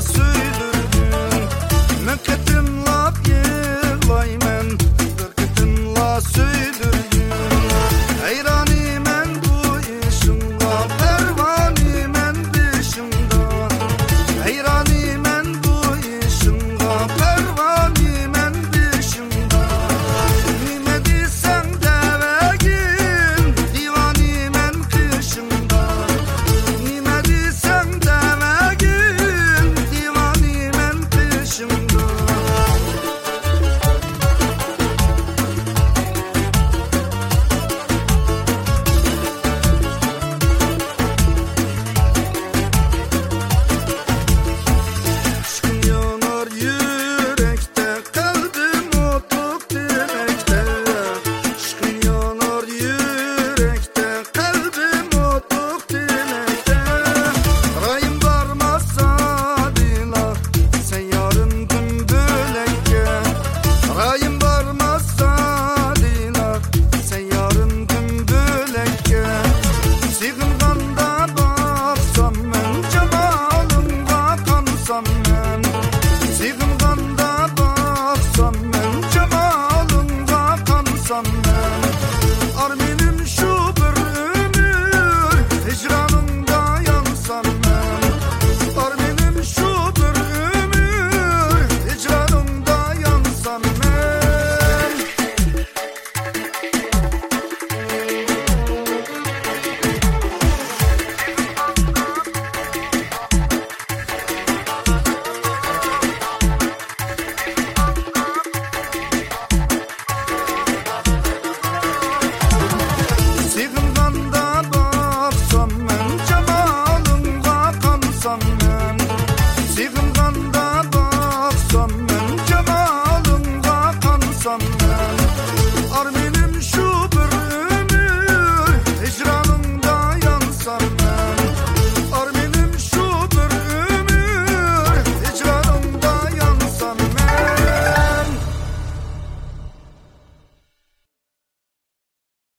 sür Сиғынғанда бақсам мен жаналыңға қансам мен